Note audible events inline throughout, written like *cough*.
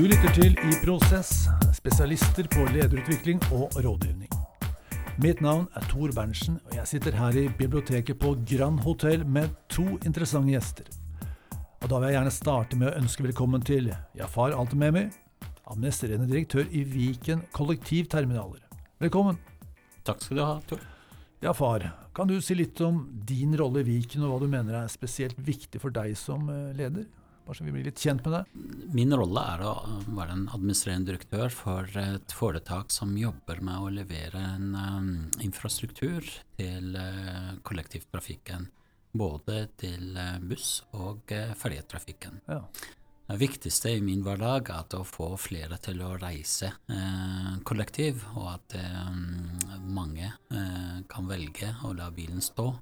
Du lytter til I Prosess, spesialister på lederutvikling og rådgivning. Mitt navn er Tor Berntsen, og jeg sitter her i biblioteket på Grand Hotell med to interessante gjester. Og Da vil jeg gjerne starte med å ønske velkommen til Jafar Altememi, administrerende direktør i Viken kollektivterminaler. Velkommen. Takk skal du ha, Tor. Jafar, kan du si litt om din rolle i Viken, og hva du mener er spesielt viktig for deg som eh, leder? Bare så vi blir litt kjent med det. Min rolle er å være en administrerende direktør for et foretak som jobber med å levere en um, infrastruktur til uh, kollektivtrafikken. Både til uh, buss- og uh, ferjetrafikken. Ja. Det viktigste i min hverdag er å få flere til å reise eh, kollektiv, og at eh, mange eh, kan velge å la bilen stå,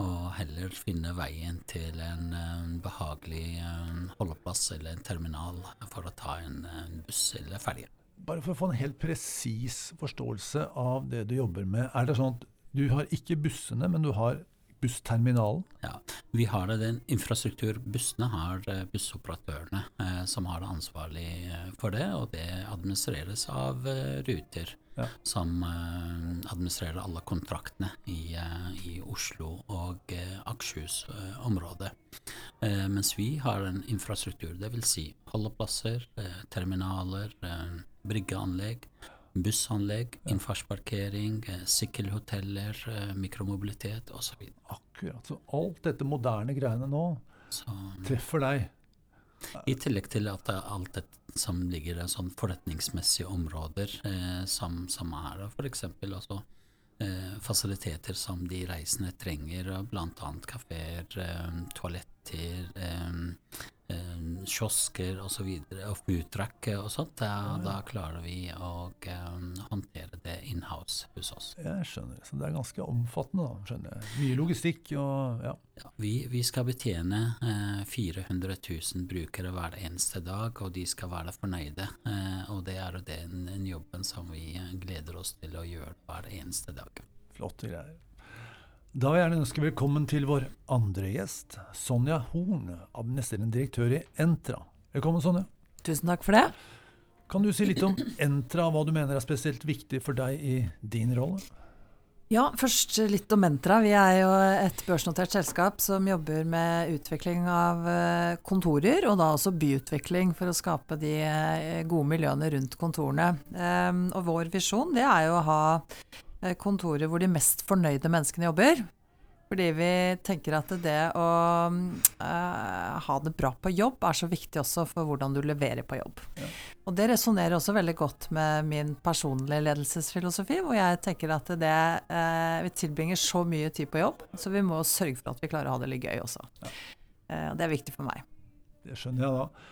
og heller finne veien til en behagelig holdeplass eller en terminal for å ta en, buss eller ferje. Bare for å få en helt presis forståelse av det du jobber med. Er det sånn at du har ikke bussene, men du har bussterminalen? Ja, vi har den infrastrukturbussene har bussoperatørene eh, som har det ansvarlig eh, for det, og det administreres av eh, Ruter. Ja. Som eh, administrerer alle kontraktene i, eh, i Oslo og eh, Akershus-området. mens vi har en infrastruktur, dvs. Si holdeplasser, terminaler, bryggeanlegg bussanlegg, innfartsparkering, sykkelhoteller, mikromobilitet osv. Akkurat. Så alt dette moderne greiene nå så, treffer deg? I tillegg til at alt det som ligger i sånn forretningsmessige områder eh, som, som er f.eks. altså eh, fasiliteter som de reisende trenger, bl.a. kafeer, eh, toaletter, eh, eh, kiosker osv. Og, så og foodtruck og sånt, da, ja. da, klarer vi å eh, håndtere det inhouse hos oss. Jeg skjønner. Så det er ganske omfattende, da. skjønner jeg. Mye logistikk og ja. ja vi, vi, skal betjene eh, 400 000 brukere hver eneste dag, og de skal være fornøyde. Eh, og det er den, den jobben som vi gleder oss til å gjøre hver eneste dag. Flotte greier. Da vil jeg gjerne ønske velkommen til vår andre gjest, Sonja Horn, administrerende direktør i Entra. Velkommen, Sonja. Tusen takk for det. Kan du si litt om Entra, hva du mener er spesielt viktig for deg i din rolle? Ja, først litt om Entra. Vi er jo et børsnotert selskap som jobber med utvikling av eh, kontorer, og da også byutvikling for å skape de eh, gode miljøene rundt kontorene. Ehm, og vår visjon det er jo å ha Eh, kontorer hvor de mest fornøyde menneskene jobber. Fordi vi tenker at det å uh, ha det bra på jobb er så viktig også for hvordan du leverer på jobb. Ja. Og det resonnerer også veldig godt med min personlige ledelsesfilosofi, hvor jeg tenker at det uh, Vi tilbringer så mye tid på jobb, så vi må sørge for at vi klarer å ha det litt gøy også. Ja. Uh, det er viktig for meg. Det skjønner jeg da.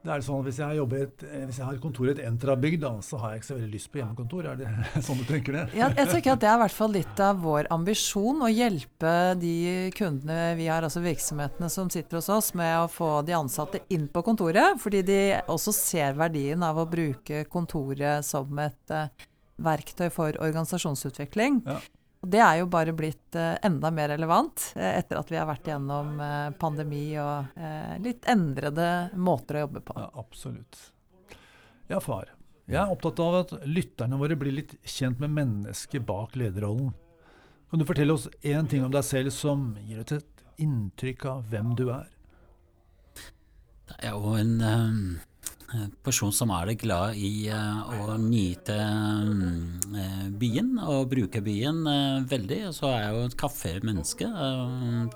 Det er sånn at Hvis jeg, et, eh, hvis jeg har kontor i et Entra-bygg, så har jeg ikke så veldig lyst på hjemmekontor. Er det *laughs* sånn du tenker det? Ja, jeg tenker at Det er i hvert fall litt av vår ambisjon å hjelpe de kundene vi har, altså virksomhetene som sitter hos oss, med å få de ansatte inn på kontoret. Fordi de også ser verdien av å bruke kontoret som et uh, verktøy for organisasjonsutvikling. Ja. Og det er jo bare blitt eh, enda mer relevant eh, etter at vi har vært gjennom eh, pandemi og litt endrede måter å jobbe på. Ja, absolutt. Ja, far. Jeg er opptatt av at lytterne våre blir litt kjent med mennesket bak lederrollen. Kan du fortelle oss én ting om deg selv som gir et inntrykk av hvem du er? Det er jo en um person som er glad i uh, å nyte uh, byen og bruke byen veldig. Så er jeg jo et kafémenneske.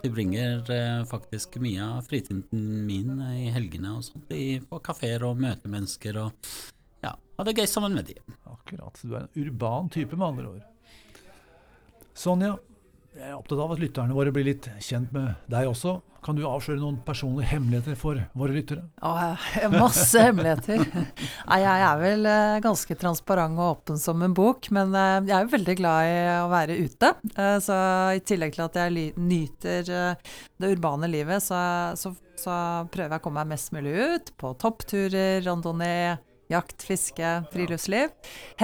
det bringer faktisk mye av fritiden min i helgene og sånt, på kafeer og møte mennesker og ja, ha det gøy sammen med dem. Akkurat. Du er en urban type, med andre ord. Sonja, jeg er opptatt av at lytterne våre blir litt kjent med deg også. Kan du avsløre noen personlige hemmeligheter for våre lyttere? Å, *laughs* masse hemmeligheter. Nei, jeg er vel eh, ganske transparent og åpen som en bok, men eh, jeg er jo veldig glad i å være ute. Eh, så i tillegg til at jeg nyter det urbane livet, så, så, så prøver jeg å komme meg mest mulig ut. På toppturer, randonee, jakt, fiske, friluftsliv.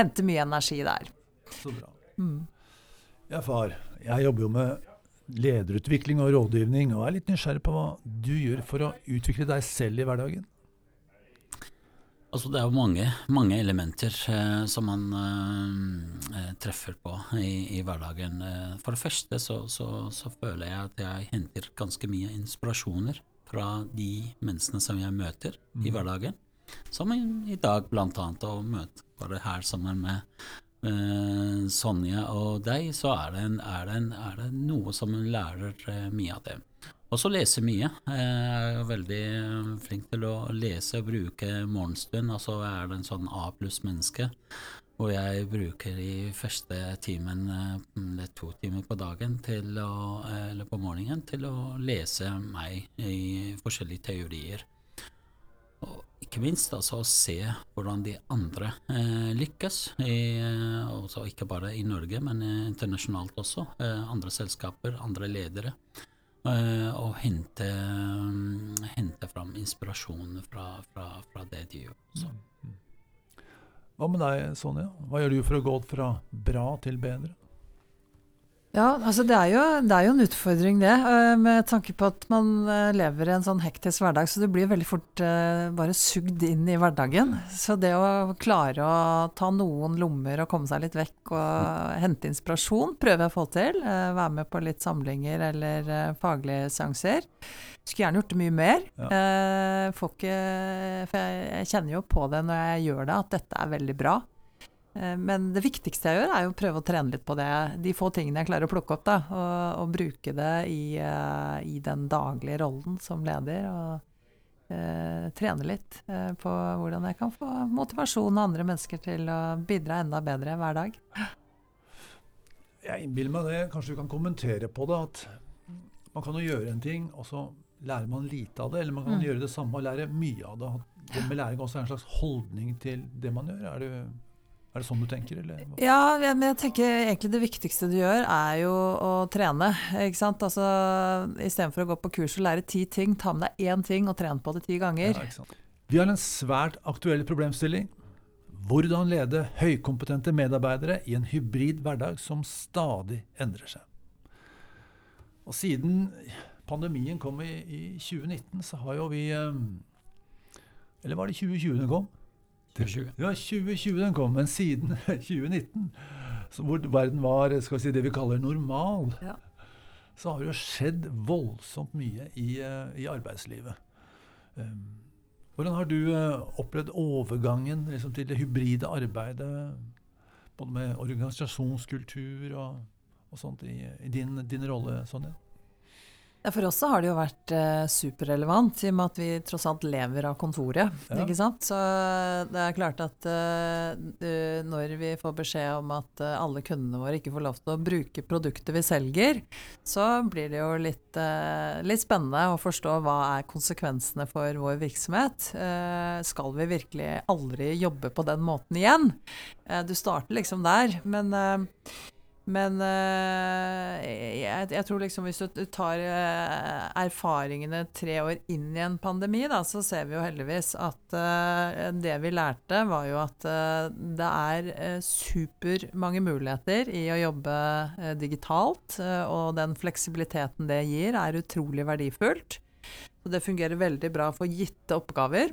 Hente mye energi der. Så bra. Mm. Ja, far. Jeg jobber jo med lederutvikling og rådgivning, og er litt nysgjerrig på hva du gjør for å utvikle deg selv i hverdagen. Altså Det er jo mange, mange elementer eh, som man eh, treffer på i, i hverdagen. Eh, for det første så, så, så, føler jeg at jeg henter ganske mye inspirasjoner fra de menneskene som jeg møter mm. i hverdagen. Som i, i dag, blant annet, å møte bare her sammen med eh, Sonja og deg, så er det, en, er, det en, er det, noe som hun lærer eh, mye av det. Også lese mye. Jeg er veldig flink til å lese og bruke morgenstund. Altså så er det en sånn A pluss-menneske. Og jeg bruker i første timen, det er to timer på dagen å, eller på morgenen, til å lese meg i forskjellige teorier. Ikke minst altså å se hvordan de andre eh, lykkes, i, også ikke bare i Norge, men internasjonalt også. Eh, andre selskaper, andre ledere. Eh, og hente, um, hente fram inspirasjon fra, fra, fra, det de gjør. Så. Mm, mm. Hva med deg, Sonja? Hva gjør du for å gå fra bra til bedre? Ja, altså det er, jo, det er, jo, en utfordring det, eh, med tanke på at man eh, lever i en sånn hektisk hverdag. Så du blir veldig fort uh, bare sugd inn i hverdagen. Så det å klare å ta noen lommer og komme seg litt vekk og hente inspirasjon, prøver jeg å få til. Være med på litt samlinger eller faglige seanser. Skulle gjerne gjort det mye mer. Ja. Ikke, for jeg kjenner jo på det når jeg gjør det, at dette er veldig bra. Eh, men det viktigste jeg gjør, er jo å prøve å trene litt på det. De få tingene jeg klarer å plukke opp, da. Og, og bruke det i, uh, i, den daglige rollen som leder. Og eh, trene litt eh, på hvordan jeg kan få motivasjon av andre mennesker til å bidra enda bedre hver dag. Jeg innbiller meg det, kanskje du kan kommentere på det, at man kan jo gjøre en ting, og så lærer man lite av det. Eller man kan mm. gjøre det samme og lære mye av det. Det med læring også er en slags holdning til det man gjør. Er det er det sånn du tenker, eller? Ja, men jeg tenker egentlig det viktigste du gjør, er jo å trene. ikke sant? Altså, Istedenfor å gå på kurs og lære ti ting, ta med deg én ting og trene på det ti ganger. Ja? Vi har en svært aktuell problemstilling. Hvordan lede høykompetente medarbeidere i en hybrid hverdag som stadig endrer seg. Og siden pandemien kom i, i 2019, så har jo vi eh, Eller var det 2020 den kom? 2020. Ja, 2020 den kom, men siden *laughs* 2019, hvor verden var skal vi si, det vi kaller normal, ja. så har det jo skjedd voldsomt mye i, uh, i arbeidslivet. Um, hvordan har du uh, opplevd overgangen liksom, til det hybride arbeidet, både med organisasjonskultur og, og sånt, i, i din, din rolle, Sonja? For oss så har det jo vært eh, superrelevant, i og med at vi tross alt lever av kontoret. Ja. ikke sant? Så det er klart at eh, når vi får beskjed om at eh, alle kundene våre ikke får lov til å bruke produktet vi selger, så blir det jo litt, eh, litt spennende å forstå hva er konsekvensene for vår virksomhet. Eh, skal vi virkelig aldri jobbe på den måten igjen? Eh, du starter liksom der. men men uh, jeg, jeg, tror liksom hvis du tar uh, erfaringene tre år inn i en pandemi, da, så ser vi jo heldigvis at uh, det vi lærte, var jo at det er supermange muligheter i å jobbe digitalt. og den fleksibiliteten det gir, er utrolig verdifullt. Og det fungerer veldig bra for gitte oppgaver.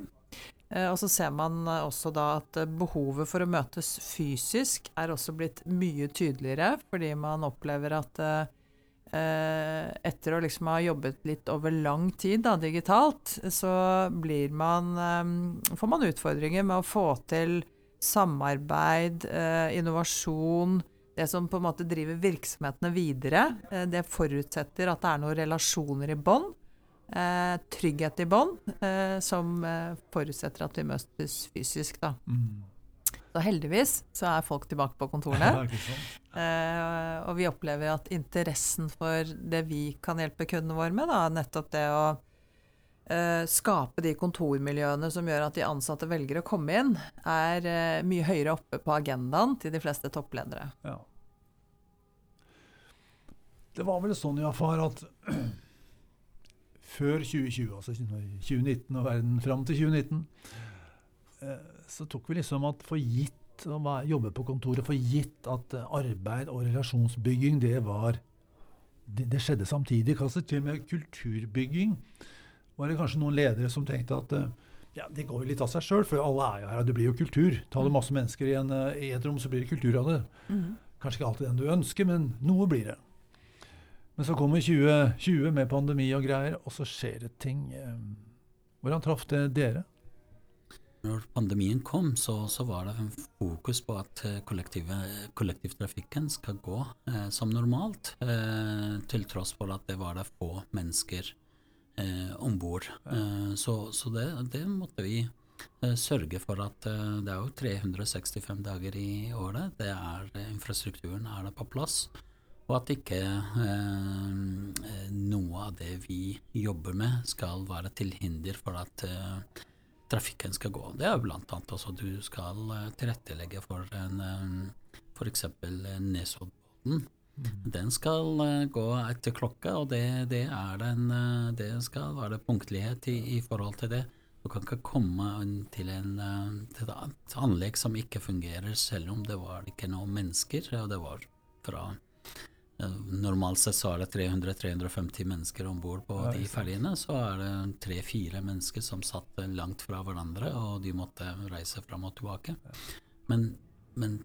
Eh, og så ser man eh, også da at eh, behovet for å møtes fysisk er også blitt mye tydeligere, fordi man opplever at etter å liksom ha jobbet litt over lang tid da, digitalt, så blir man, får man utfordringer med å få til samarbeid, innovasjon, det som på en måte driver virksomhetene videre. Det forutsetter at det er noen relasjoner i bånd. Eh, trygghet i bånd, eh, som eh, forutsetter at vi møtes fysisk, da. Mm. Så heldigvis så er folk tilbake på kontorene. *laughs* eh, og vi opplever at interessen for det vi kan hjelpe kundene våre med, da, nettopp det å skape de kontormiljøene som gjør at de ansatte velger å komme inn, er mye høyere oppe på agendaen til de fleste toppledere. Ja. Det var vel sånn Jafar, at *clears throat* før 2020, altså 2019 og verden fram til 2019, eh, så tok vi liksom at for gitt å jobbe på kontoret, for gitt at eh, arbeid og relasjonsbygging, det var Det, det skjedde samtidig. Kanskje til og med kulturbygging var det kanskje noen ledere som tenkte at eh, Ja, Det går jo litt av seg sjøl, for alle er jo her. Det blir jo kultur. Tar du masse mennesker i, en, i et rom, så blir det kultur av det. Mm. Kanskje ikke alltid den du ønsker, men noe blir det. Men så kommer 2020 med pandemi og greier, og så skjer det ting. Hvordan traff det dere? Når pandemien kom, så, så var det en fokus på at eh, kollektivtrafikken skal gå eh, som normalt, eh, til tross for at det var det få mennesker eh, om bord. Eh, så, så det, det, måtte vi eh, sørge for at eh, det er jo 365 dager i året. Det er, infrastrukturen er det på plass. Og at ikke noe av det vi jobber med, skal være til hinder for at trafikken skal gå. Det er blant annet også du skal uh, tilrettelegge for en um, f.eks. Nesoddbåten. Mm. Den skal uh, gå etter klokka, og det, det, den, uh, det skal være punktlighet i, i, forhold til det. Du kan ikke komme til, en, til et anlegg som ikke fungerer, selv om det var ikke noen mennesker. og det var fra Normalt sett så er det 300-350 mennesker om bord på ja, de ferjene. Så er det tre-fire mennesker som satt langt fra hverandre, og de måtte reise fram og tilbake. Men, men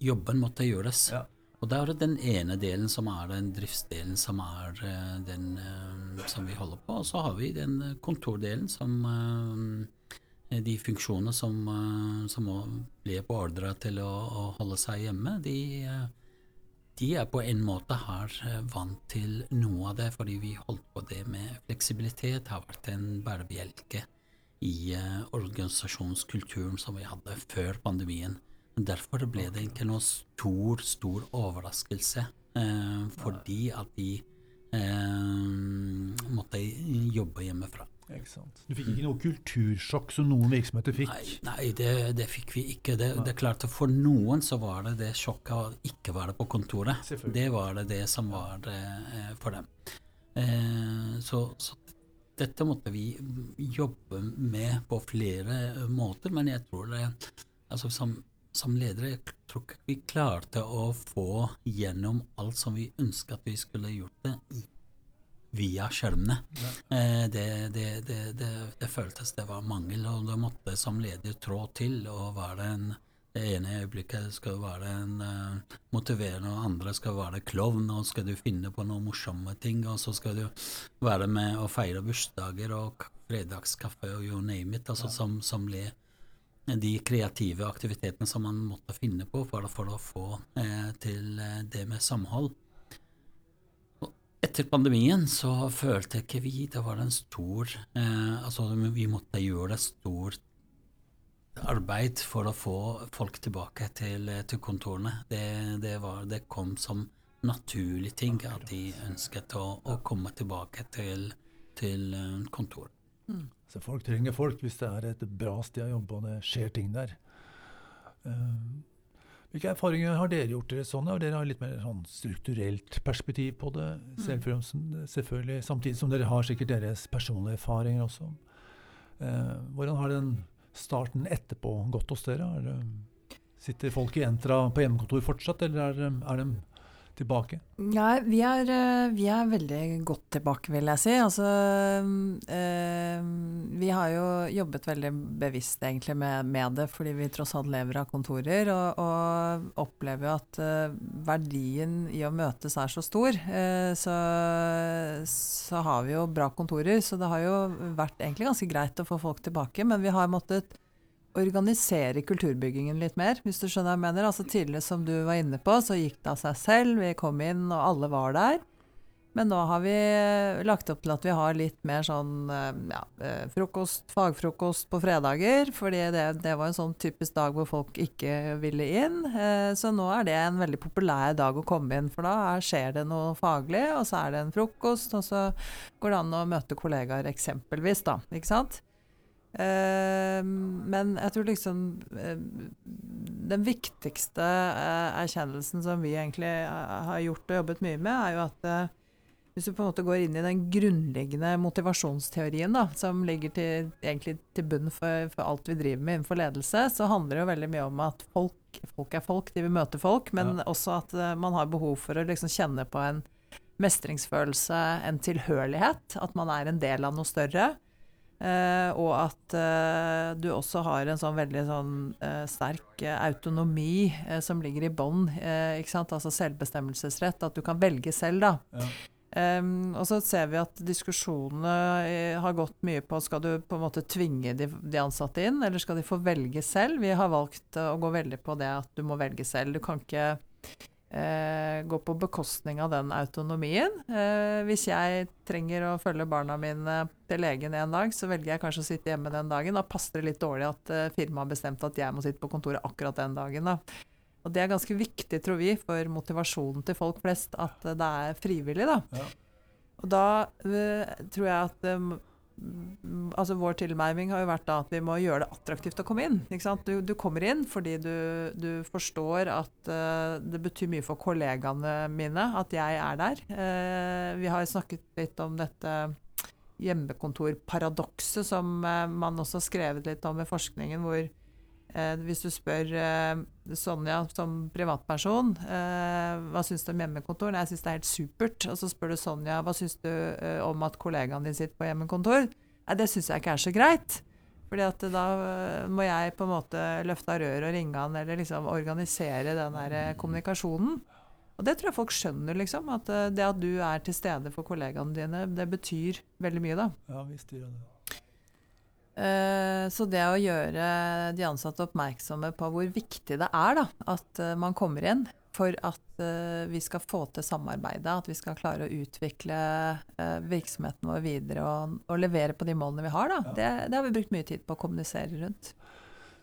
jobben måtte gjøres. Ja. Og da er det den ene delen som er den driftsdelen som er uh, den uh, som vi holder på. Og så har vi den kontordelen som uh, De funksjonene som, som ble beordra til å, å, holde seg hjemme, de de er på en måte her eh, vant til noe av det, fordi vi holdt på det med fleksibilitet. har vært en bærebjelke i uh, organisasjonskulturen som vi hadde før pandemien. Derfor ble det ikke noe stor, stor overraskelse, uh, fordi at de måtte jobbe hjemmefra. Du fikk ikke noe kultursjokk som noen virksomheter fikk? Nei, nei det, det, fikk vi ikke. Det, det, er klart at For noen så var det det sjokket å ikke være på kontoret. Det var det det som var det eh, for dem. Eh, så, så, dette måtte vi jobbe med på flere måter, men jeg tror det altså som, som ledere jeg tror ikke vi klarte å få gjennom alt som vi ønsket at vi skulle gjort det via skjermene. Eh, det, det, det, det, føltes det var mangel, og det måtte som leder trå til. og var det en det ene øyeblikket skal du være en uh, motiverende, og andre skal være klovn, og skal du finne på noen morsomme ting, og så skal du være med og feire bursdager og fredagskaffe og you name it, altså ja. som, som ble de kreative aktivitetene som man måtte finne på for, for å få uh, til uh, det med samhold. Etter pandemien så følte ikke vi det var en stor eh, Altså vi måtte gjøre et stort arbeid for å få folk tilbake til, til kontorene. Det, det, var, det, kom som naturlig ting at de ønsket å, å komme tilbake til, til kontor. kontoret. Mm. Så folk trenger folk hvis det er et bra sted å jobbe og det skjer ting der. Uh, hvilke erfaringer har dere gjort dere sånn? Og dere har litt mer sånn strukturelt perspektiv på det, mm. selvfølgelig, samtidig som dere har sikkert deres personlige erfaringer også. Eh, hvordan har den starten etterpå gått hos dere? Det, sitter folk i Entra på hjemmekontor fortsatt, eller er, er de tilbake? Ja, vi er, eh, vi er, veldig godt tilbake, vil jeg si. Altså, øh, vi har jo jobbet veldig bevisst egentlig med, med, det, fordi vi tross alt lever av kontorer. Og, og opplever jo at øh, verdien i å møtes er så stor. Øh, så, så har vi jo bra kontorer, så det har jo vært egentlig ganske greit å få folk tilbake. Men vi har måttet organisere kulturbyggingen litt mer, hvis du skjønner hva jeg mener. Altså Tidligere, som du var inne på, så gikk det av seg selv. Vi kom inn, og alle var der. Men nå har vi eh, lagt opp til at vi har litt mer sånn eh, ja, eh, frokost, fagfrokost på fredager. fordi det, det, var en sånn typisk dag hvor folk ikke ville inn. Så nå er det en veldig populær dag å komme inn, for da skjer det noe faglig, og så er det en frokost, og så går det an å møte kollegaer eksempelvis, da. Ikke sant? Uh, men jeg tror liksom uh, Den viktigste uh, erkjennelsen som vi egentlig eh, har gjort og jobbet mye med, er jo at hvis du på en måte går inn i den grunnleggende motivasjonsteorien da, som ligger til, egentlig til bunn for, for, alt vi driver med innenfor ledelse, så handler det jo veldig mye om at folk, folk er folk, de vil møte folk, men ja. også at man har behov for å liksom kjenne på en mestringsfølelse, en tilhørighet. At man er en del av noe større. Uh, og at uh, du også har en sånn veldig sånn uh, sterk autonomi som ligger i bånn. altså selvbestemmelsesrett. At du kan velge selv, da. Ja. Um, og så ser vi at diskusjonene har gått mye på skal du på en måte tvinge de, de, ansatte inn, eller skal de få velge selv. Vi har valgt å gå veldig på det at du må velge selv. Du kan ikke eh, gå på bekostning av den autonomien. Eh, hvis jeg trenger å følge barna mine til legen en dag, så velger jeg kanskje å sitte hjemme den dagen. Da passer det litt dårlig at eh, firmaet har bestemt at jeg må sitte på kontoret akkurat den dagen. Da. Og det er ganske viktig, tror vi, for motivasjonen til folk flest, at det er frivillig, da. Ja. Og da uh, tror jeg at um, altså Vår tilnærming har jo vært da at vi må gjøre det attraktivt å komme inn. Du, du, kommer inn fordi du, du forstår at uh, det betyr mye for kollegaene mine at jeg er der. Uh, vi har snakket litt om dette hjemmekontorparadokset som uh, man også har skrevet litt om i forskningen, hvor hvis du spør Sonja som privatperson hva syns du om hjemmekontor, Nei, jeg syns det er helt supert. Og så spør du Sonja hva syns du om at kollegaen din sitter på hjemmekontor. Nei, det syns jeg ikke er så greit. Fordi at da må jeg på en måte løfte av røret og ringe han, eller liksom organisere den der kommunikasjonen. Og det tror jeg folk skjønner, liksom. At det at du er til stede for kollegaene dine, det betyr veldig mye, da. Ja, visst gjør det. Så det å gjøre de ansatte oppmerksomme på hvor viktig det er da, at man kommer inn, for at uh, vi skal få til samarbeidet, at vi skal klare å utvikle virksomheten vår videre og, og, levere på de målene vi har. Da. Det, det, har vi brukt mye tid på å kommunisere rundt.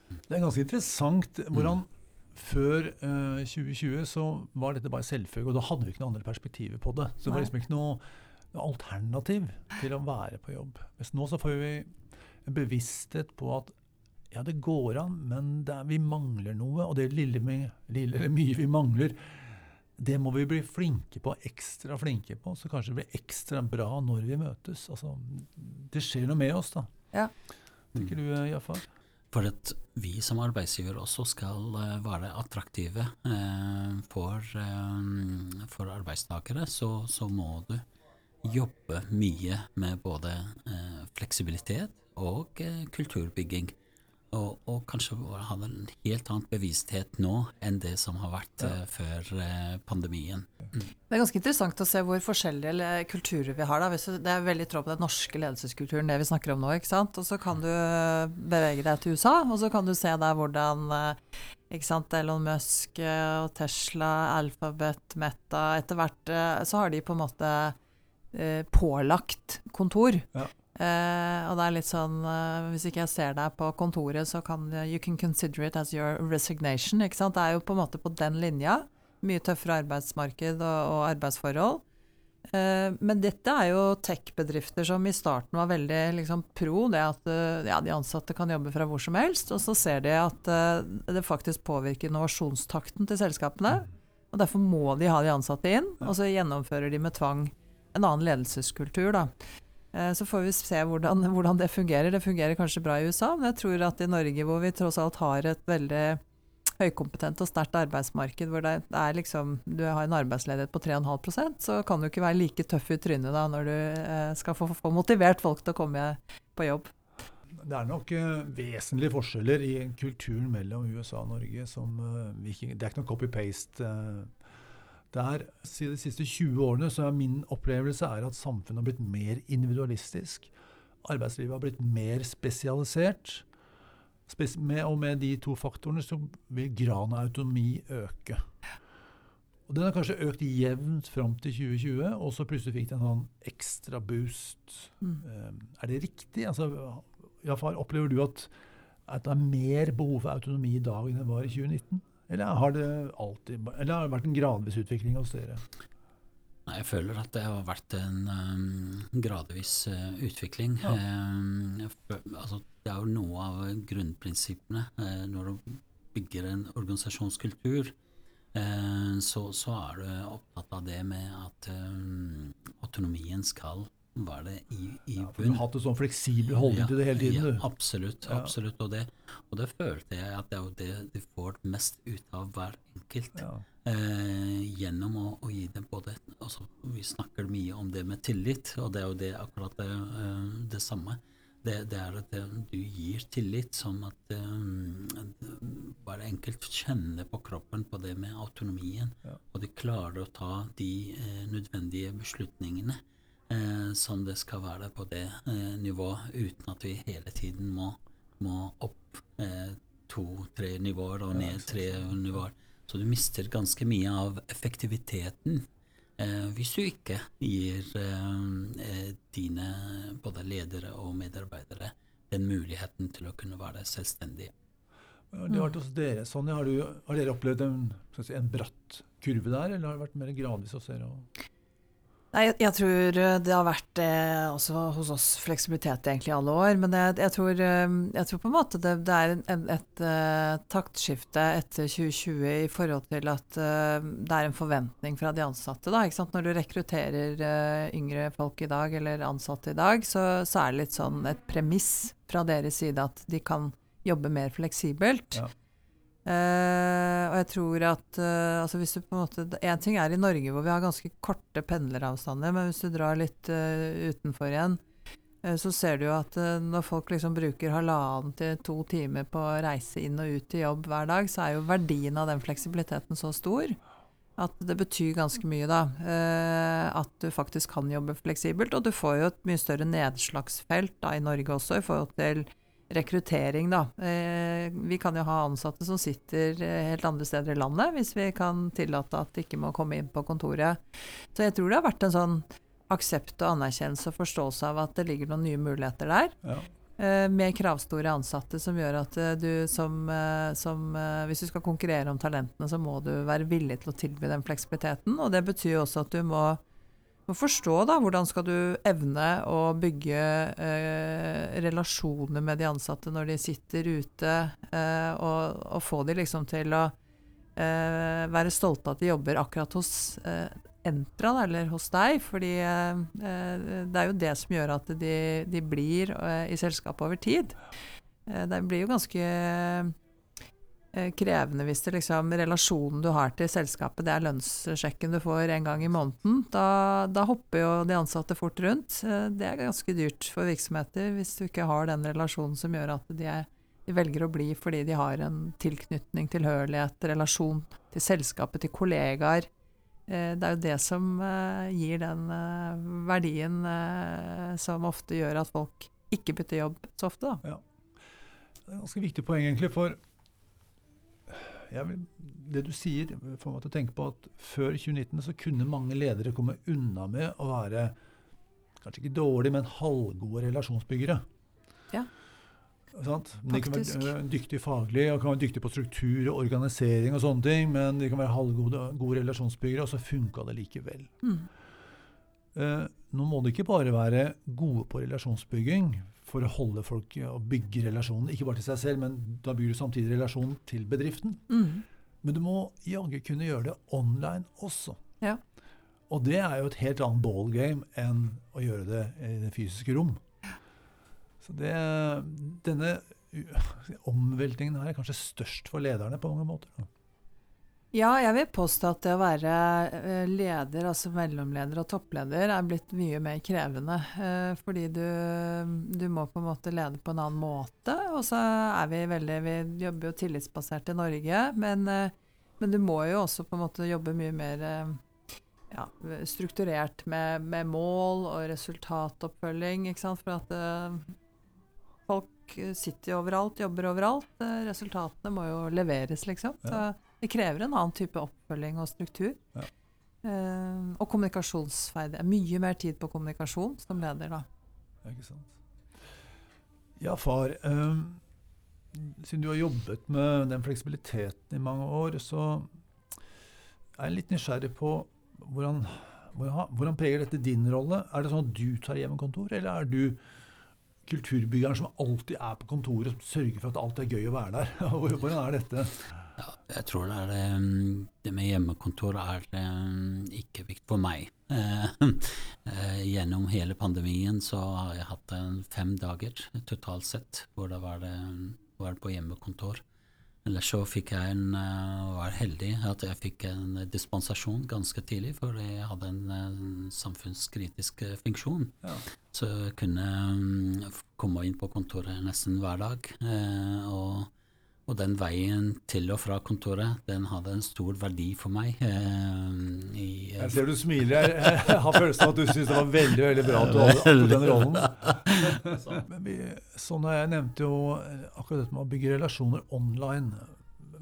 Det er ganske interessant hvordan før eh, 2020 så var dette bare selvfølge, og da hadde vi ikke noe andre perspektiver på det. Så det var liksom ikke noe, noe alternativ til å være på jobb. Mens nå så får vi bevissthet på at ja, det går an, men er, vi mangler noe. Og det lille, lille, eller mye vi mangler, det må vi bli flinke på, ekstra flinke på. Så kanskje det blir ekstra bra når vi møtes. Altså, det skjer noe med oss, da. Ja. Tenker du, Jafar? For at vi som arbeidsgiver også skal uh, være attraktive uh, for, for, arbeidstakere, så, så, må du jobbe mye med både fleksibilitet og kulturbygging. Og, og, kanskje ha en helt annen bevissthet nå enn det som har vært ja. uh, før uh, pandemien. Mm. Det er ganske interessant å se hvor forskjellige kulturer vi har. Da. Det er veldig i tråd med den norske ledelseskulturen, det vi snakker om nå. ikke sant? Og så kan du bevege deg til USA, og så kan du se der hvordan ikke sant, Elon Musk og Tesla, Alphabet, Meta Etter hvert så har de på en måte pålagt kontor. Ja. Uh, og det er litt sånn uh, Hvis ikke jeg ser deg på kontoret, så kan you can consider it as your resignation. ikke sant? Det er jo på en måte på den linja. Mye tøffere arbeidsmarked og, og arbeidsforhold. Uh, men dette er jo tech-bedrifter som i starten var veldig liksom, pro det at ja, de ansatte kan jobbe fra hvor som helst. Og så ser de at det faktisk påvirker innovasjonstakten til selskapene. Og derfor må de ha de ansatte inn, og så gjennomfører de med tvang en annen ledelseskultur. da. Eh, så får vi se hvordan, *laughs* hvordan, det fungerer. Det fungerer kanskje bra i USA, men jeg tror at i Norge, hvor vi tross alt har et veldig høykompetent og sterkt arbeidsmarked, hvor det er liksom, du har en arbeidsledighet på 3,5% så kan du ikke være like tøff i trynet da når du eh, skal få, få, motivert folk til å komme på jobb. Det er nok uh, vesentlige forskjeller i kulturen mellom USA og Norge. Som, det er ikke noe copy-paste. Uh, der, de siste 20 årene så er min opplevelse er at samfunnet har blitt mer individualistisk. Arbeidslivet har blitt mer spesialisert. Spes med, og med de to faktorene så vil graden av autonomi øke. Og Den har kanskje økt jevnt fram til 2020, og så plutselig fikk den en sånn ekstra boost. Mm. Um, er det riktig? Altså, far, opplever du at, at det er mer behov for autonomi i dag enn det var i 2019? Eller har det alltid Eller har det vært en gradvis utvikling hos dere? Nei, Jeg føler at det har vært en um, gradvis uh, utvikling. Ja. Um, altså, det er jo noe av grunnprinsippene uh, når du bygger en organisasjonskultur. Uh, så, så, er du opptatt av det med at um, autonomien skal var det i, i ja, bunn. Du har hatt en sånn fleksibel holdning ja, til det hele tiden. Ja, absolutt. absolutt. Og det, og det, følte jeg at det er det du får mest ut av hver enkelt. Eh, gjennom å, å, gi dem både altså, Vi snakker mye om det med tillit, og det er jo det akkurat det, eh, det samme. det, det, er at du gir tillit, sånn at um, bare enkelt kjenner på kroppen på det med autonomien. Og de klarer å ta de eh, nødvendige beslutningene eh, som det skal være på det eh, nivået, uten at vi hele tiden må, må opp eh, to-tre nivåer og ned tre nivåer. Så du mister ganske mye av effektiviteten eh, hvis du ikke gir eh, eh, dine både ledere og medarbeidere den muligheten til å kunne være selvstendige. Det har vært hos dere, sånn. har, du, har dere opplevd en, si, en, bratt kurve der, eller har det vært mer gradvis hos dere? Nei, jeg, tror eh, det har vært eh, også hos oss fleksibilitet egentlig i alle år. Men jeg, jeg, tror, eh, jeg tror, på en måte det, det er en, et, et uh, taktskifte etter 2020 i forhold til at uh, det er en forventning fra de ansatte. Da, Når du rekrutterer uh, yngre folk i dag, eller ansatte i dag, så, så, er det litt sånn et premiss fra deres side at de kan jobbe mer fleksibelt. Ja. Uh, og jeg tror at uh, altså hvis du på en måte Én ting er i Norge hvor vi har ganske korte pendleravstander, men hvis du drar litt uh, utenfor igjen, så ser du jo at når folk liksom bruker halvannen til to timer på å reise inn og ut til jobb hver dag, så er jo verdien av den fleksibiliteten så stor at det betyr ganske mye, da. at du faktisk kan jobbe fleksibelt. Og du får jo et mye større nedslagsfelt da i Norge også i forhold til rekruttering, da. Eh, vi kan jo ha ansatte som sitter eh, helt andre steder i landet, hvis vi kan tillate at de ikke må komme inn på kontoret. Så jeg tror det har vært en sånn aksept og anerkjennelse og forståelse av at det ligger noen nye muligheter der. Ja. Eh, med kravstore ansatte som gjør at du som, som, Hvis du skal konkurrere om talentene, så må du være villig til å tilby den fleksibiliteten. Og det betyr også at du må må forstå da, hvordan skal du evne å bygge eh, relasjoner med de ansatte når de sitter ute, eh, og, og, få de liksom til å eh, være stolte at de jobber akkurat hos eh, Entra, eller hos deg. Fordi eh, eh, det er jo det som gjør at de, de blir i selskapet over tid. det blir jo ganske krevende hvis det liksom relasjonen du har til selskapet, det er lønnssjekken du får en gang i måneden. Da, da, hopper jo de ansatte fort rundt. Eh, det er ganske dyrt for virksomheter hvis du ikke har den relasjonen som gjør at de, er, de velger å bli fordi de har en tilknytning, tilhørighet, relasjon til selskapet, til kollegaer. Eh, det er jo det som gir den verdien som ofte gjør at folk ikke bytter jobb så ofte. Da. Ja. Det er et ganske viktig poeng, egentlig. for vil, det du sier, får meg til å tenke på at før 2019 så kunne mange ledere komme unna med å være kanskje ikke dårlige, men halvgode relasjonsbyggere. Ja. Sant? De kan være dyktige faglig og kan være dyktige på struktur og organisering, og sånne ting, men de kan være halvgode gode relasjonsbyggere, og så funka det likevel. Mm. Eh, nå må de ikke bare være gode på relasjonsbygging, for å holde folk og bygge relasjonen. Ikke bare til seg selv, men da bygger du samtidig relasjonen til bedriften. Mm. Men du må jaggu kunne gjøre det online også. Ja. Og det er jo et helt annet ballgame enn å gjøre det i det fysiske rom. Så det, denne omveltningen her er kanskje størst for lederne på mange måter. Ja, jeg vil påstå at det å være eh, leder, altså mellomleder og toppleder, er blitt mye mer krevende. Eh, fordi du, du, må på en måte lede på en annen måte. Og så er vi veldig Vi jobber jo tillitsbasert i Norge, men, eh, men du må jo også på en måte jobbe mye mer ja, strukturert med, med, mål og resultatoppfølging, ikke sant. For at folk sitter jo overalt, jobber overalt. resultatene må jo leveres, liksom. Så det krever en annen type oppfølging og struktur. Ja. Uh, og kommunikasjonsferdighet. Mye mer tid på kommunikasjon som leder, da. Ja, ikke sant. Ja, far. Um, siden du har jobbet med den fleksibiliteten i mange år, så er jeg litt nysgjerrig på hvordan, hvordan, hvordan preger dette din rolle? Er det sånn at du tar hjemmekontor, eller er du kulturbyggeren som alltid er på kontoret, som sørger for at alt er gøy å være der? *laughs* Hvordan er dette? Ja, jeg tror det, er, det, det med hjemmekontor er um, ikke viktig for meg. *laughs* Eh, gjennom hele pandemien så har jeg hatt fem dager totalt sett hvor det var, var på hjemmekontor. Ellers så fikk jeg en, var heldig at jeg fikk en dispensasjon ganske tidlig, for jeg hadde en, samfunnskritisk funksjon. Ja. Så jeg kunne um, komme inn på kontoret nesten hver dag. Eh, og og den veien til og fra kontoret, den hadde en stor verdi for meg. Eh, i, eh, jeg ser du smiler. Jeg, har følelsen av at du syns det var veldig veldig bra at du hadde den rollen. *laughs* Men vi, sånn Jeg nevnte jo akkurat dette med å bygge relasjoner online.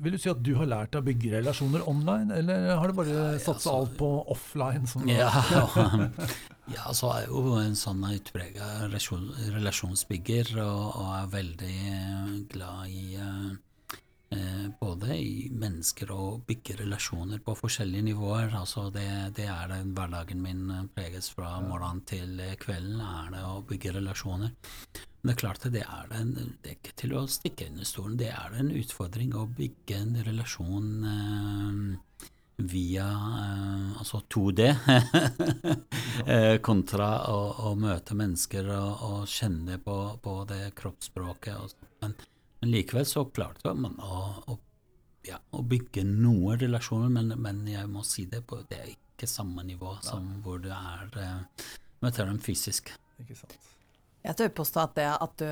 Vil du si at du har lært deg å bygge relasjoner online, eller har du bare satsa ja, alt på offline? ja, *laughs* *laughs* ja, så er jeg jo en sånn utprega relasjonsbygger og, og, er veldig glad i uh, Eh, både i mennesker og bygge relasjoner på forskjellige nivåer. Altså det, det er det hverdagen min eh, preges fra morgenen til eh, kvelden, er det å bygge relasjoner. Men det er klart det er, en, det er ikke til å stikke under stolen. Det er en utfordring å bygge en relasjon eh, via eh, altså 2D *laughs* kontra å, å, møte mennesker og, og kjenne på, på det kroppsspråket. Og, men men likevel så klarte man å, å, ja, å bygge noen relasjoner, men, men, jeg må si det, på, det er ikke samme nivå som hvor du er eh, møter dem fysisk. Ikke sant. Jeg tør påstå at det at du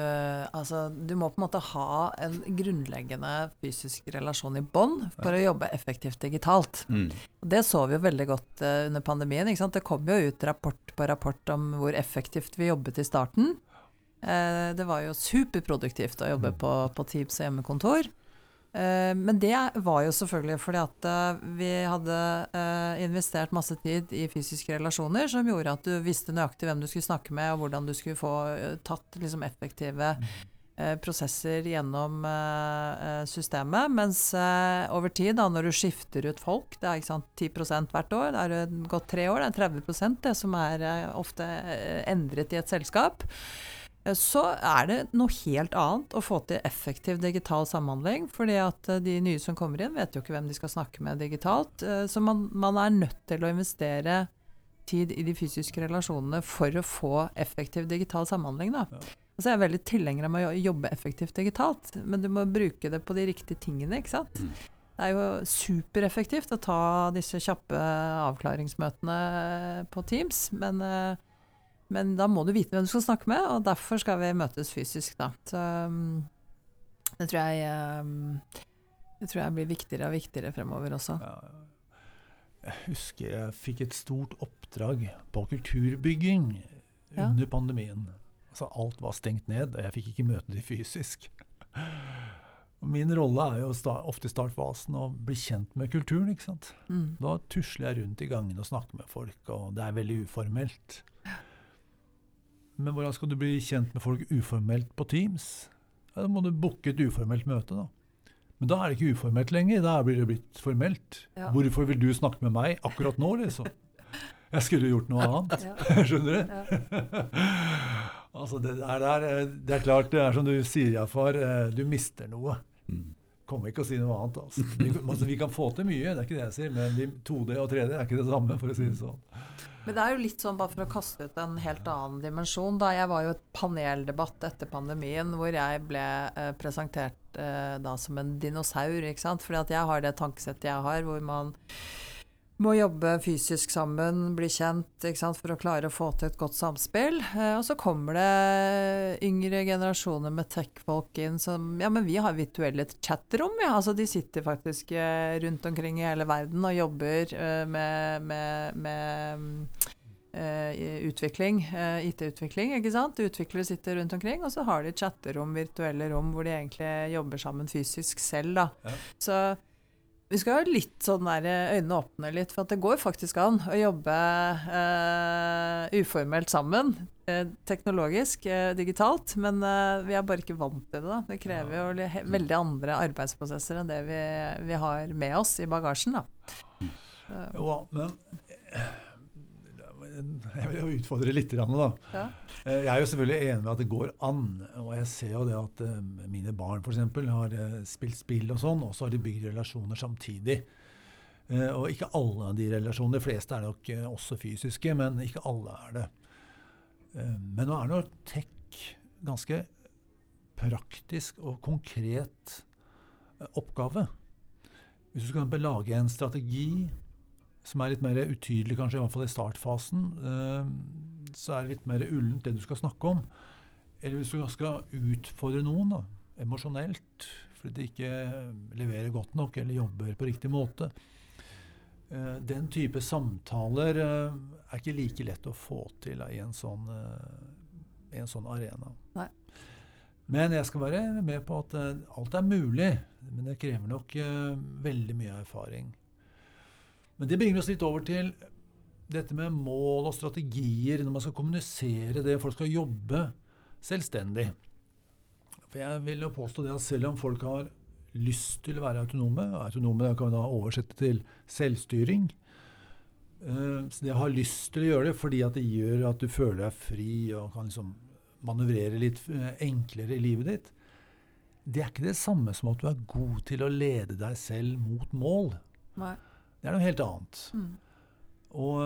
Altså, du må på en måte ha en grunnleggende fysisk relasjon i bånd for å jobbe effektivt digitalt. Mm. Det så vi jo veldig godt uh, under pandemien. ikke sant? Det kom jo ut rapport på rapport om hvor effektivt vi jobbet i starten. Eh, det var jo superproduktivt å jobbe mm. på, på Teams og hjemmekontor. Eh, men det var jo selvfølgelig fordi at eh, vi hadde investert masse tid i fysiske relasjoner som gjorde at du visste nøyaktig hvem du skulle snakke med, og hvordan du skulle få tatt liksom, effektive mm. prosesser gjennom systemet. Mens over tid, da, når du skifter ut folk, det er ikke sant, 10% hvert år, det er gått tre år, det er 30 det som er ofte endret i et selskap. Eh, så er det noe helt annet å få til effektiv digital samhandling. fordi at eh, de nye som kommer inn, vet jo ikke hvem de skal snakke med digitalt. Eh, så man, man er nødt til å investere tid i de fysiske relasjonene for å få effektiv digital samhandling. Da. Ja. Altså jeg er veldig tilhenger av å jobbe effektivt digitalt, men du må bruke det på de riktige tingene. ikke sant? Mm. Det er jo supereffektivt å ta disse kjappe avklaringsmøtene på Teams, men men da må du vite hvem du skal snakke med, og derfor skal vi møtes fysisk, da. Så um, det tror jeg um, det tror jeg blir viktigere og viktigere fremover også. Ja, jeg husker jeg fikk et stort oppdrag på kulturbygging ja. under pandemien. Altså alt var stengt ned, og jeg fikk ikke møte de fysisk. Min rolle er jo ofte i startfasen å bli kjent med kulturen. ikke sant? Mm. Da tusler jeg rundt i gangene og snakker med folk, og det er veldig uformelt. Men hvordan skal du bli kjent med folk uformelt på Teams? Ja, da må du booke et uformelt møte, da. Men da er det ikke uformelt lenger, da blir det blitt formelt. Ja. Hvorfor vil du snakke med meg akkurat nå, liksom? Jeg skulle gjort noe *laughs* annet. *laughs* Skjønner du? Ja. *laughs* altså, det, er der, det er klart, det er som du sier, Jafar, eh, du mister noe. Mm. Kommer ikke å si noe annet. Altså. Vi, altså, vi kan få til mye, det er ikke det jeg sier, men 2D og 3D er ikke det samme, for å si det sånn. Men det er jo litt sånn, bare for å kaste ut en helt annen dimensjon, da. Jeg var jo et paneldebatt etter pandemien hvor jeg ble eh, presentert eh, da som en dinosaur, ikke sant. Fordi at jeg har det tankesettet jeg har, hvor man må jobbe fysisk sammen, bli kjent for å klare å få til et godt samspill. Eh, og så kommer det yngre generasjoner med tech-folk inn som Ja, men vi har virtuelle chatrom, ja. Altså de sitter faktisk eh, rundt omkring i hele verden og jobber eh, med, med, med utvikling, IT-utvikling, ikke sant. Utviklere sitter rundt omkring, og så har de chatterom, virtuelle rom, hvor de egentlig jobber sammen fysisk selv, da. Ja. Så vi skal ha litt sånn der eh, øynene åpne litt, for det går faktisk an å jobbe uh, uformelt sammen. Uh, teknologisk, uh, digitalt. Men vi er bare ikke vant til det. da. Det krever jo veldig andre arbeidsprosesser enn det vi, vi har med oss i bagasjen. da. Jo, men jeg vil utfordre litt. Da. Ja. Eh, jeg er jo selvfølgelig enig med at det går an. Og jeg ser jo det at uh, mine barn f.eks. har uh, spilt spill og sånn, og så har de bygd relasjoner samtidig. Og ikke alle av de relasjonene. De fleste er nok også fysiske, men ikke alle er det. men nå er nå tech ganske praktisk og konkret oppgave. Hvis du skal lage en strategi som er litt mer utydelig, kanskje i hvert fall i startfasen, eh, så er det litt mer ullent det du skal snakke om. Eller hvis du skal utfordre noen da, emosjonelt fordi de ikke leverer godt nok eller jobber på riktig måte. Eh, den type samtaler eh, er ikke like lett å få til i en sånn, i en sånn arena. Nei. Men jeg skal være med på at alt er mulig. Men det krever nok veldig mye erfaring. Men det bringer oss litt over til dette med mål og strategier når man skal kommunisere det. Folk skal jobbe selvstendig. For jeg vil jo påstå det at selv om folk har lyst til å være autonome Autonome kan vi da oversette til selvstyring. Uh, så det har lyst til å gjøre det fordi at det gjør at du føler deg fri og kan liksom manøvrere litt uh, enklere i livet ditt, det er ikke det samme som at du er god til å lede deg selv mot mål. Nei. Det er noe helt annet. Mm. Og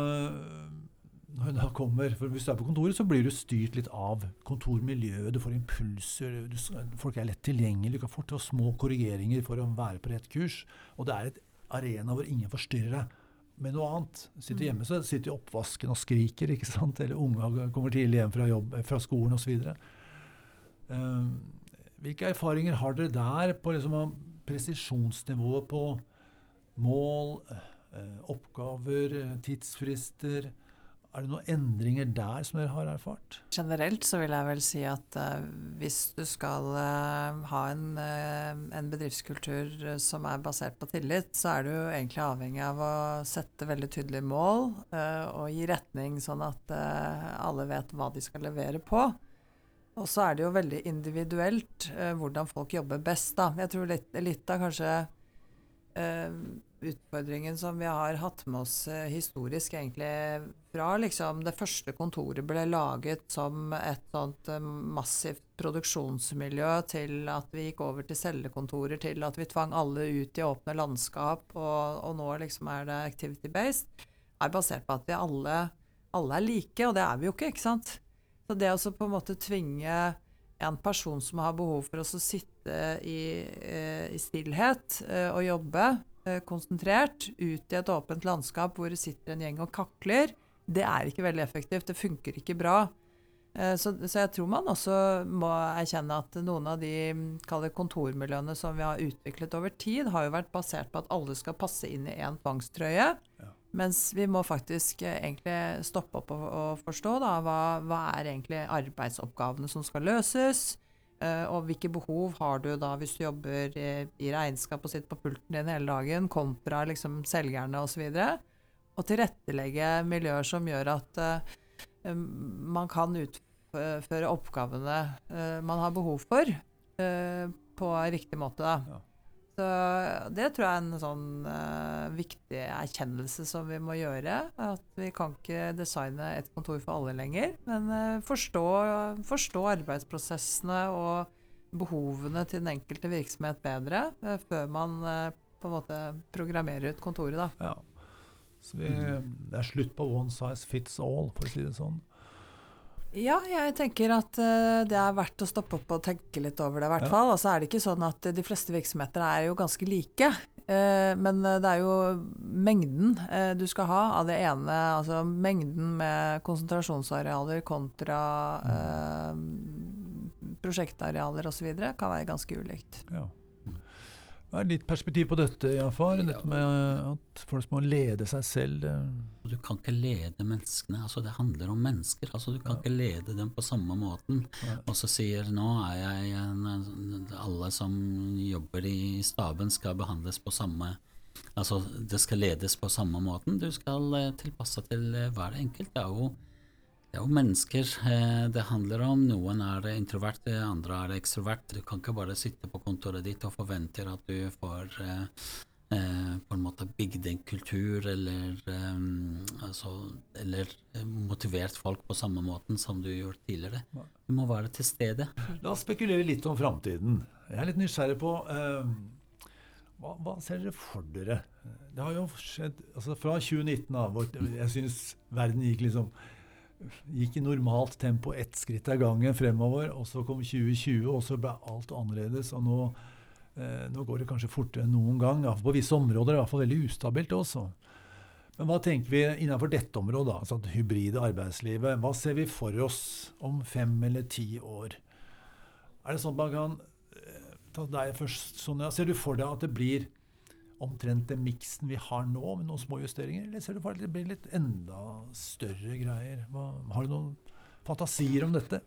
når da kommer, for Hvis du er på kontoret, så blir du styrt litt av kontormiljøet. Du får impulser, du, folk er lett tilgjengelig, du kan få ta små korrigeringer for å være på rett kurs. Og det er et arena hvor ingen forstyrrer deg med noe annet. Sitter mm. hjemme, så sitter du i oppvasken og skriker, ikke sant? eller unga kommer tidlig hjem fra, jobb, fra skolen osv. Uh, ehm, hvilke erfaringer har dere der på liksom, presisjonsnivået på mål, eh, oppgaver, eh, tidsfrister. Er det noen endringer der som dere har erfart? Generelt så vil jeg vel si at uh, hvis du skal uh, ha en, uh, en, bedriftskultur som er basert på tillit, så er du egentlig avhengig av å sette veldig tydelige mål og gi retning, sånn at alle vet hva de skal levere på. Og så er det jo veldig individuelt hvordan folk jobber best, da. Jeg tror litt, litt av kanskje utfordringen som vi har hatt med oss uh, historisk, egentlig fra liksom det første kontoret ble laget som et sånt uh, massivt produksjonsmiljø, til at vi gikk over til cellekontorer, til at vi tvang alle ut i åpne landskap, og, og nå liksom er det activity-based, er basert på at vi alle, alle er like, og det er vi jo ikke, ikke sant? Så det å på en måte tvinge en person som har behov for å sitte i, eh, i stillhet eh, og jobbe eh, konsentrert ut i et åpent landskap hvor det sitter en gjeng og kakler, det er ikke veldig effektivt. Det funker ikke bra. Så, så, jeg tror man også må erkjenne at noen av de kontormiljøene som vi har utviklet over tid, har jo vært basert på at alle skal passe inn i én tvangstrøye. Ja. Mens vi må faktisk eh, egentlig stoppe opp og, og forstå da, hva, hva, er egentlig arbeidsoppgavene som skal løses. Uh, og hvilke behov har du da hvis du jobber i, i regnskap og sitter på pulten din hele dagen, kontra liksom selgerne osv. Og, og tilrettelegge miljøer som gjør at uh, man kan utføre oppgavene uh, man har behov for, på riktig måte. da. Ja. Så det tror jeg er en sånn uh, viktig erkjennelse som vi må gjøre. At vi kan ikke designe et kontor for alle lenger, men uh, forstå, forstå, arbeidsprosessene og behovene til den enkelte virksomhet bedre uh, før man på en måte programmerer ut kontoret. Da. Ja. Så vi, det er slutt på one size fits all, for å si det sånn. Ja, jeg tenker at uh, det er verdt å stoppe opp og tenke litt over det, i hvert fall. Altså er det ikke sånn at de fleste virksomheter er jo ganske like. Uh, men det er jo mengden du skal ha av det ene, altså mengden med konsentrasjonsarealer kontra prosjektarealer osv. kan være ganske ulikt. Ja. Det er litt perspektiv på dette, Jafar. Dette med at folk må lede seg selv. Du kan ikke lede menneskene. altså Det handler om mennesker. altså Du kan ja. ikke lede dem på samme måten. Ja. Og så sier nå er jeg en, Alle som jobber i staben skal behandles på samme Altså det skal ledes på samme måten. Du skal eh, tilpasse til eh, hver enkelt. Det er jo det er jo mennesker eh, det handler om. Noen er introvert, andre er ekstrovert. Du kan ikke bare sitte på kontoret ditt og forvente at du får eh, eh, på en måte bygd en kultur eller, altså, eller motivert folk på samme måten som du gjorde tidligere. Du må være til stede. La oss spekulere litt om framtiden. Jeg er litt nysgjerrig på hva, hva, ser dere for dere? Det har jo skjedd altså Fra 2019 av, jeg syns verden gikk liksom gikk i normalt tempo ett skritt av gangen fremover. Og så kom 2020, og så ble alt annerledes. Og nå Eh, nå går det kanskje fortere enn noen gang. På visse områder er det i hvert fall veldig ustabilt også. Men hva tenker vi innenfor dette området, altså det hybride arbeidslivet? Hva ser vi for oss om fem eller ti år? Er det sånn at man kan eh, ta deg først, Sonja. Ser du for deg at det blir omtrent den miksen vi har nå, med noen små justeringer? Eller ser du for deg at det blir litt enda større greier? Hva, har du noen fantasier om dette?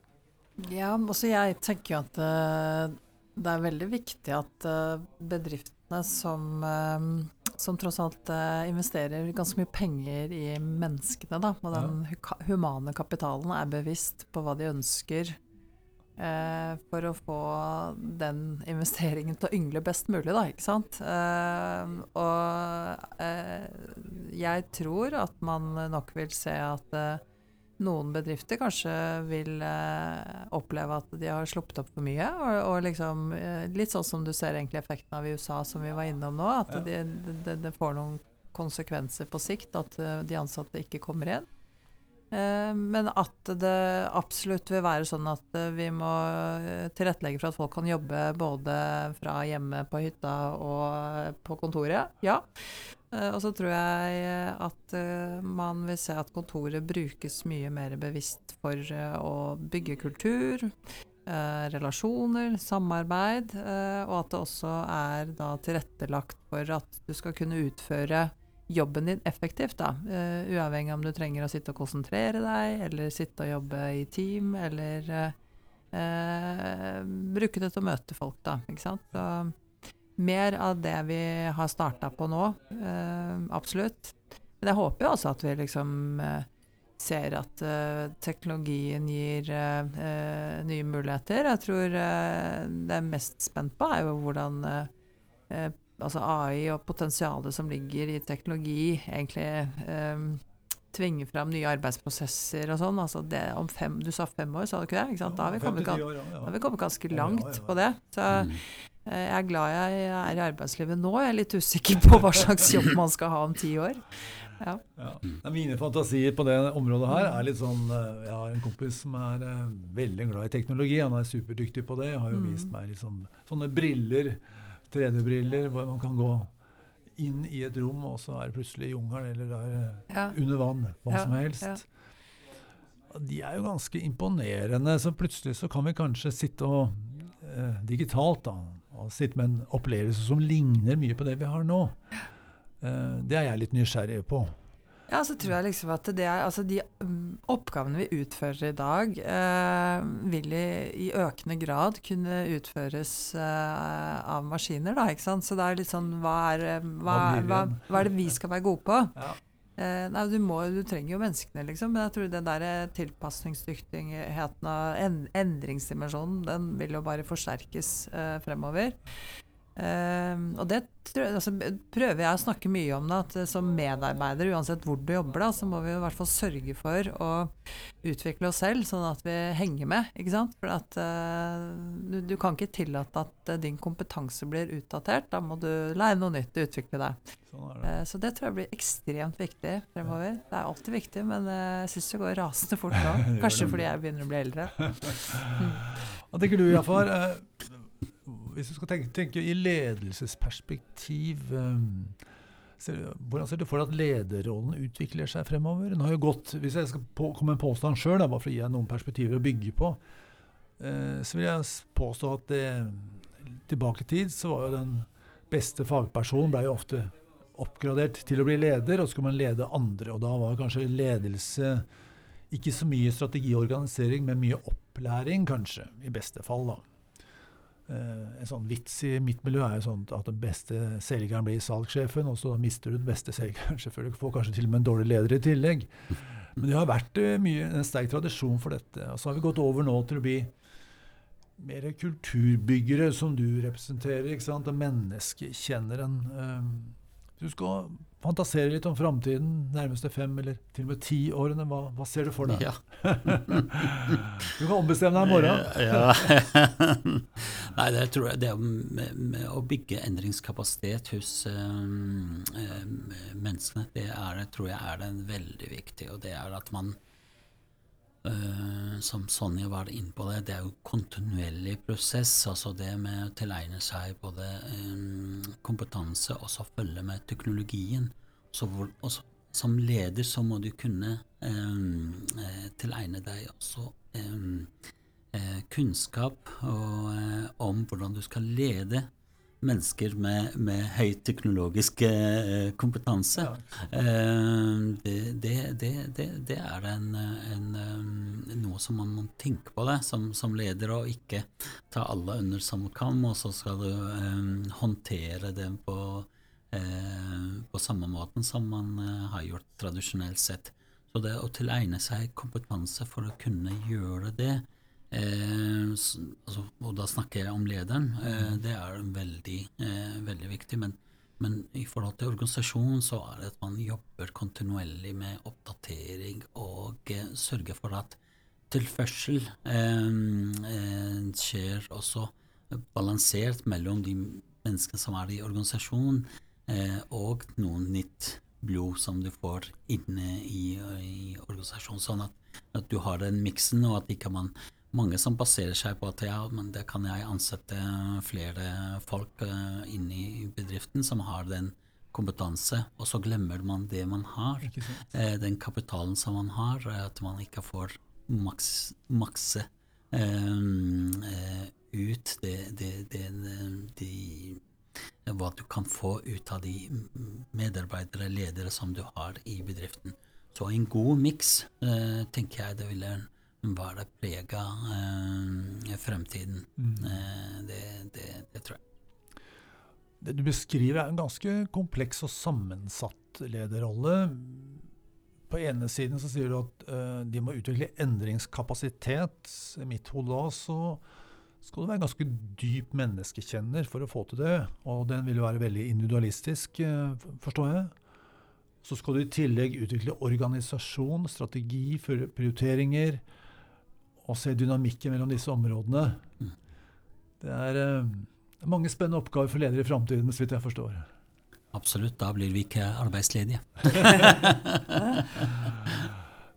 Ja, også jeg tenker jo at uh, det er veldig viktig at uh, bedriftene som, uh, som tross alt investerer ganske mye penger i menneskene, da, og den humane kapitalen, er bevisst på hva de ønsker Eh, for å få den investeringen til å yngle best mulig, da, ikke sant. Eh, og eh, jeg tror at man nok vil se at noen bedrifter kanskje vil oppleve at de har sluppet opp for mye. Og, og liksom, litt sånn som du ser egentlig effekten av i USA, som vi var innom nå. At det de, de får noen konsekvenser på sikt, at de ansatte ikke kommer igjen. Eh, men at det absolutt vil være sånn at eh, vi må eh, tilrettelegge for at folk kan jobbe både fra hjemme på hytta og på kontoret. Ja. Og så tror jeg at man vil se at kontoret brukes mye mer bevisst for å bygge kultur, relasjoner, samarbeid, og at det også er tilrettelagt for at du skal kunne utføre jobben din effektivt, da. Uh, uavhengig om du trenger å sitte og konsentrere deg, eller sitte og jobbe i team, eller uh, bruke det til å møte folk, da. Ikke sant. Så mer av det vi har starta på nå, uh, absolutt. Men jeg håper jo også at vi liksom ser at teknologien gir nye muligheter. Jeg tror det er mest spent på, er jo hvordan altså AI og potensialet som ligger i teknologi, egentlig um, tvinger fram nye arbeidsprosesser og sånn. Altså det, om fem, du sa fem år, sa du ikke det? Ikke da, har vi kommet, da har vi kommet ganske langt på det. Så mm. Eh, jeg er glad jeg er i arbeidslivet nå. Jeg er litt usikker på hva slags jobb man skal ha om ti år. Ja. Ja. Mine fantasier på det området her er litt sånn eh, Jeg har en kompis som er uh, veldig glad i teknologi. Han er superdyktig på det. Jeg har jo mm. vist meg litt sånn, sånne briller 3D-briller hvor man kan gå inn i et rom, og så er det plutselig jungelen eller der, ja. under vann. Hva ja, som helst. De er jo ganske imponerende. Så plutselig så kan vi kanskje sitte og eh, digitalt da, og sitte med en opplevelse som ligner mye på det vi har nå. Eh, det er jeg litt nysgjerrig på. Ja, så tror jeg liksom at det er, altså de mm, oppgavene vi utfører i dag, eh, vil i, i, økende grad kunne utføres eh, av maskiner, da, ikke sant. Så det er litt sånn hva er, eh, hva, hva, hva er det vi skal være gode på? Ja. Eh, nei, du, må, du, trenger jo menneskene, liksom. Men jeg tror den der tilpasningsdyktigheten og en, endringsdimensjonen, den vil jo bare forsterkes eh, fremover. Uh, og det altså, prøver jeg å snakke mye om. Da, at som medarbeider, uansett hvor du jobber, da, så må vi i hvert fall sørge for å utvikle oss selv, sånn at vi henger med. ikke sant? For at uh, du, du, kan ikke tillate at uh, din kompetanse blir utdatert. Da må du lære noe nytt og utvikle deg. Sånn det. Eh, så det tror jeg blir ekstremt viktig fremover. Det er alltid viktig, men jeg syns det går rasende fort *laughs* nå. Kanskje fordi jeg begynner å bli eldre. *laughs* Hva tenker du, Jafar? Hvis du skal tenke, tenke i ledelsesperspektiv um, ser, Hvordan ser du for deg at lederrollen utvikler seg fremover? Den har jo gått, Hvis jeg skal på, komme med en påstand sjøl, bare for å gi deg noen perspektiver å bygge på, uh, så vil jeg påstå at det, tilbake i tid så var jo den beste fagpersonen ble jo ofte oppgradert til å bli leder, og så skulle man lede andre. Og da var kanskje ledelse ikke så mye strategi og organisering, men mye opplæring, kanskje, i beste fall. da. Uh, en sånn vits i mitt miljø er jo sånn at den beste selgeren blir salgssjefen, og så mister du den beste selgeren. *laughs* Selvfølgelig får kanskje til og med en dårlig leder i tillegg. Men det har vært uh, mye, en sterk tradisjon for dette. Og så har vi gått over nå til å bli mer kulturbyggere, som du representerer. ikke sant? Menneskekjenneren. Uh, du skal fantasere litt om framtiden, nærmeste fem eller til og med ti årene. Hva, hva ser du for deg? Ja. *laughs* du kan ombestemme deg i morgen. ja. *laughs* Nei, det tror jeg det med, med å bygge endringskapasitet hos um, um, menneskene, det er, tror jeg er det veldig viktig. Og det er at man Uh, som Sonja var inne på det, det er jo kontinuerlig prosess. Altså det med å tilegne seg både um, kompetanse og så følge med teknologien. Så hvor, også, som leder så må du kunne um, tilegne deg også um, kunnskap og, om hvordan du skal lede mennesker med, med høy teknologisk eh, kompetanse. Ja. Eh, det, det, det, det, er en, en, eh, noe som man må tenke på det som, som, leder, og ikke ta alle under samme kam, og så skal du håndtere det på, på samme måten som man har gjort tradisjonelt sett. Så det å tilegne seg kompetanse for å kunne gjøre det, Eh, altså, og da snakker jeg om lederen. Eh, det er veldig, eh, veldig viktig. Men, men, i forhold til organisasjonen så er det at man jobber kontinuerlig med oppdatering og eh, sørger for at tilførsel eh, eh, skjer også balansert mellom de menneskene som er i organisasjonen, og noen nytt blod som du får inne i, i organisasjonen. Sånn at, at, du har den miksen, og at ikke man mange som baserer seg på at ja, men det kan jeg ansette flere folk uh, inn i bedriften som har den kompetanse, og så glemmer man det man har. Eh, den kapitalen som man har, at man ikke får maks, makse eh, ut det, det, det, de, hva du kan få ut av de medarbeidere, ledere som du har i bedriften. Så en god miks, eh, tenker jeg det ville hva det prega eh, fremtiden. Mm. Eh, det, det, det, tror jeg. Det du beskriver er en ganske kompleks og sammensatt lederrolle. På ene siden så sier du at eh, de må utvikle endringskapasitet. I mitt hode da så skal du være ganske dyp menneskekjenner for å få til det. Og den vil jo være veldig individualistisk, uh, forstår jeg. Så skal du i tillegg utvikle organisasjon, strategi, prioriteringer og se dynamikken mellom disse områdene. Det er uh, mange spennende oppgaver for ledere i framtiden, så vidt jeg forstår. Absolutt. Da blir vi ikke arbeidsledige. *laughs*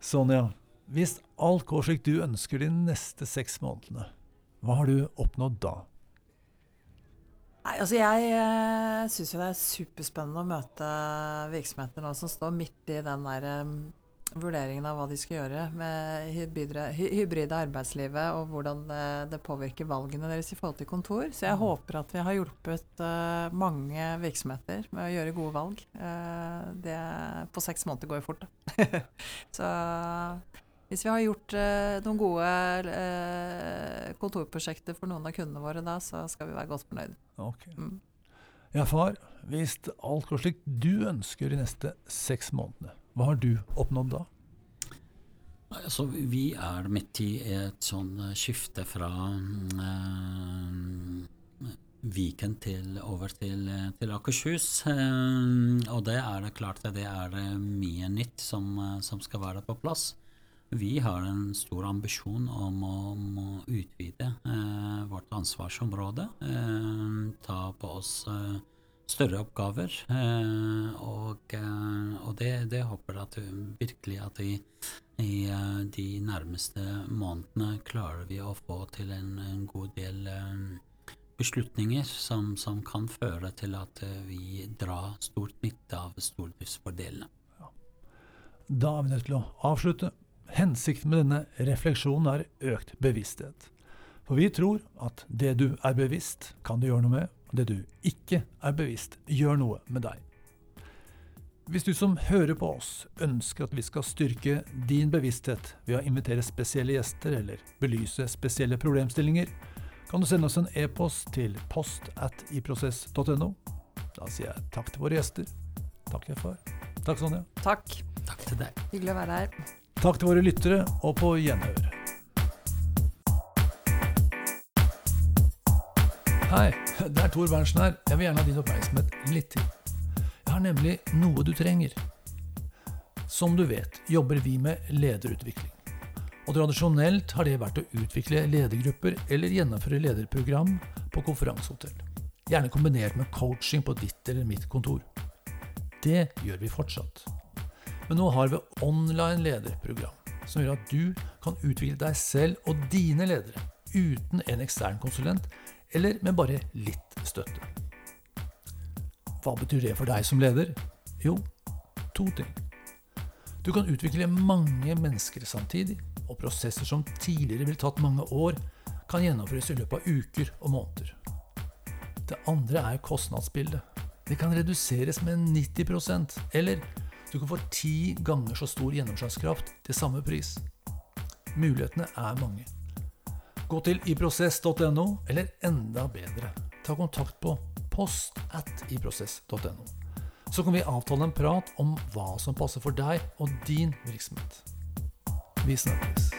Sonja, hvis alt går slik du ønsker de neste seks månedene, hva har du oppnådd da? Nei, altså Jeg uh, syns jo det er superspennende å møte virksomheter nå som står midt i den der um, vurderingen av hva de skal gjøre med hybride, hybride arbeidslivet, og hvordan det, det, påvirker valgene deres i forhold til kontor. Så jeg mm. håper at vi har hjulpet uh, mange virksomheter med å gjøre gode valg. Uh, det på seks måneder går jo fort, da. *laughs* Så hvis vi har gjort uh, noen gode kontorprosjekter for noen av kundene våre da, så skal vi være godt fornøyd. Okay. Mm. Ja, far. Hvis alt går slik du ønsker de neste seks månedene, hva har du oppnådd da? Altså, vi er midt i et sånn eh, skifte fra eh, Viken til, over til, eh, til Akershus. Eh, og det er det klart det er mye nytt som, som, skal være på plass. Vi har en stor ambisjon om å, om å utvide eh, vårt ansvarsområde. ta på oss større oppgaver. Eh, og, eh, og det, det, håper at virkelig at i, i eh, de nærmeste månedene klarer vi å få til en, en god del beslutninger som, som, kan føre til at vi drar stort nytte av stordriftsfordelene. Ja. Da er vi nødt til å avslutte. Hensikten med denne refleksjonen er økt bevissthet. For vi tror at det du er bevisst, kan du gjøre noe med, det du ikke er bevisst, gjør noe med deg. Hvis du som hører på oss ønsker at vi skal styrke din bevissthet ved å invitere spesielle gjester eller belyse spesielle problemstillinger, kan du sende oss en e-post til post at iprosess.no. Da sier jeg takk til våre gjester. Takk, jeg far. Takk, Sonja. Takk. Takk til deg. Hyggelig å være her. Takk til våre lyttere, og på gjenhør. Hei, det er Tor Berntsen her. Jeg vil gjerne ha din oppmerksomhet litt til. Jeg har nemlig noe du trenger. Som du vet, jobber vi med lederutvikling. Og tradisjonelt har det vært å utvikle ledergrupper eller gjennomføre lederprogram på konferansehotell. Gjerne kombinert med coaching på ditt eller mitt kontor. Det gjør vi fortsatt. Men nå har vi online lederprogram som gjør at du kan utvikle deg selv og dine ledere uten en ekstern konsulent, eller med bare litt støtte. Hva betyr det for deg som leder? Jo, to ting. Du kan utvikle mange mennesker samtidig, og prosesser som tidligere ville tatt mange år, kan gjennomføres i løpet av uker og måneder. Det andre er kostnadsbildet. Det kan reduseres med 90% eller du kan få ti ganger så stor gjennomslagskraft til samme pris. Mulighetene er mange. Gå til iprosess.no, eller enda bedre, ta kontakt på post at iprosess.no. Så kan vi avtale en prat om hva som passer for deg og din virksomhet. Vi snakkes.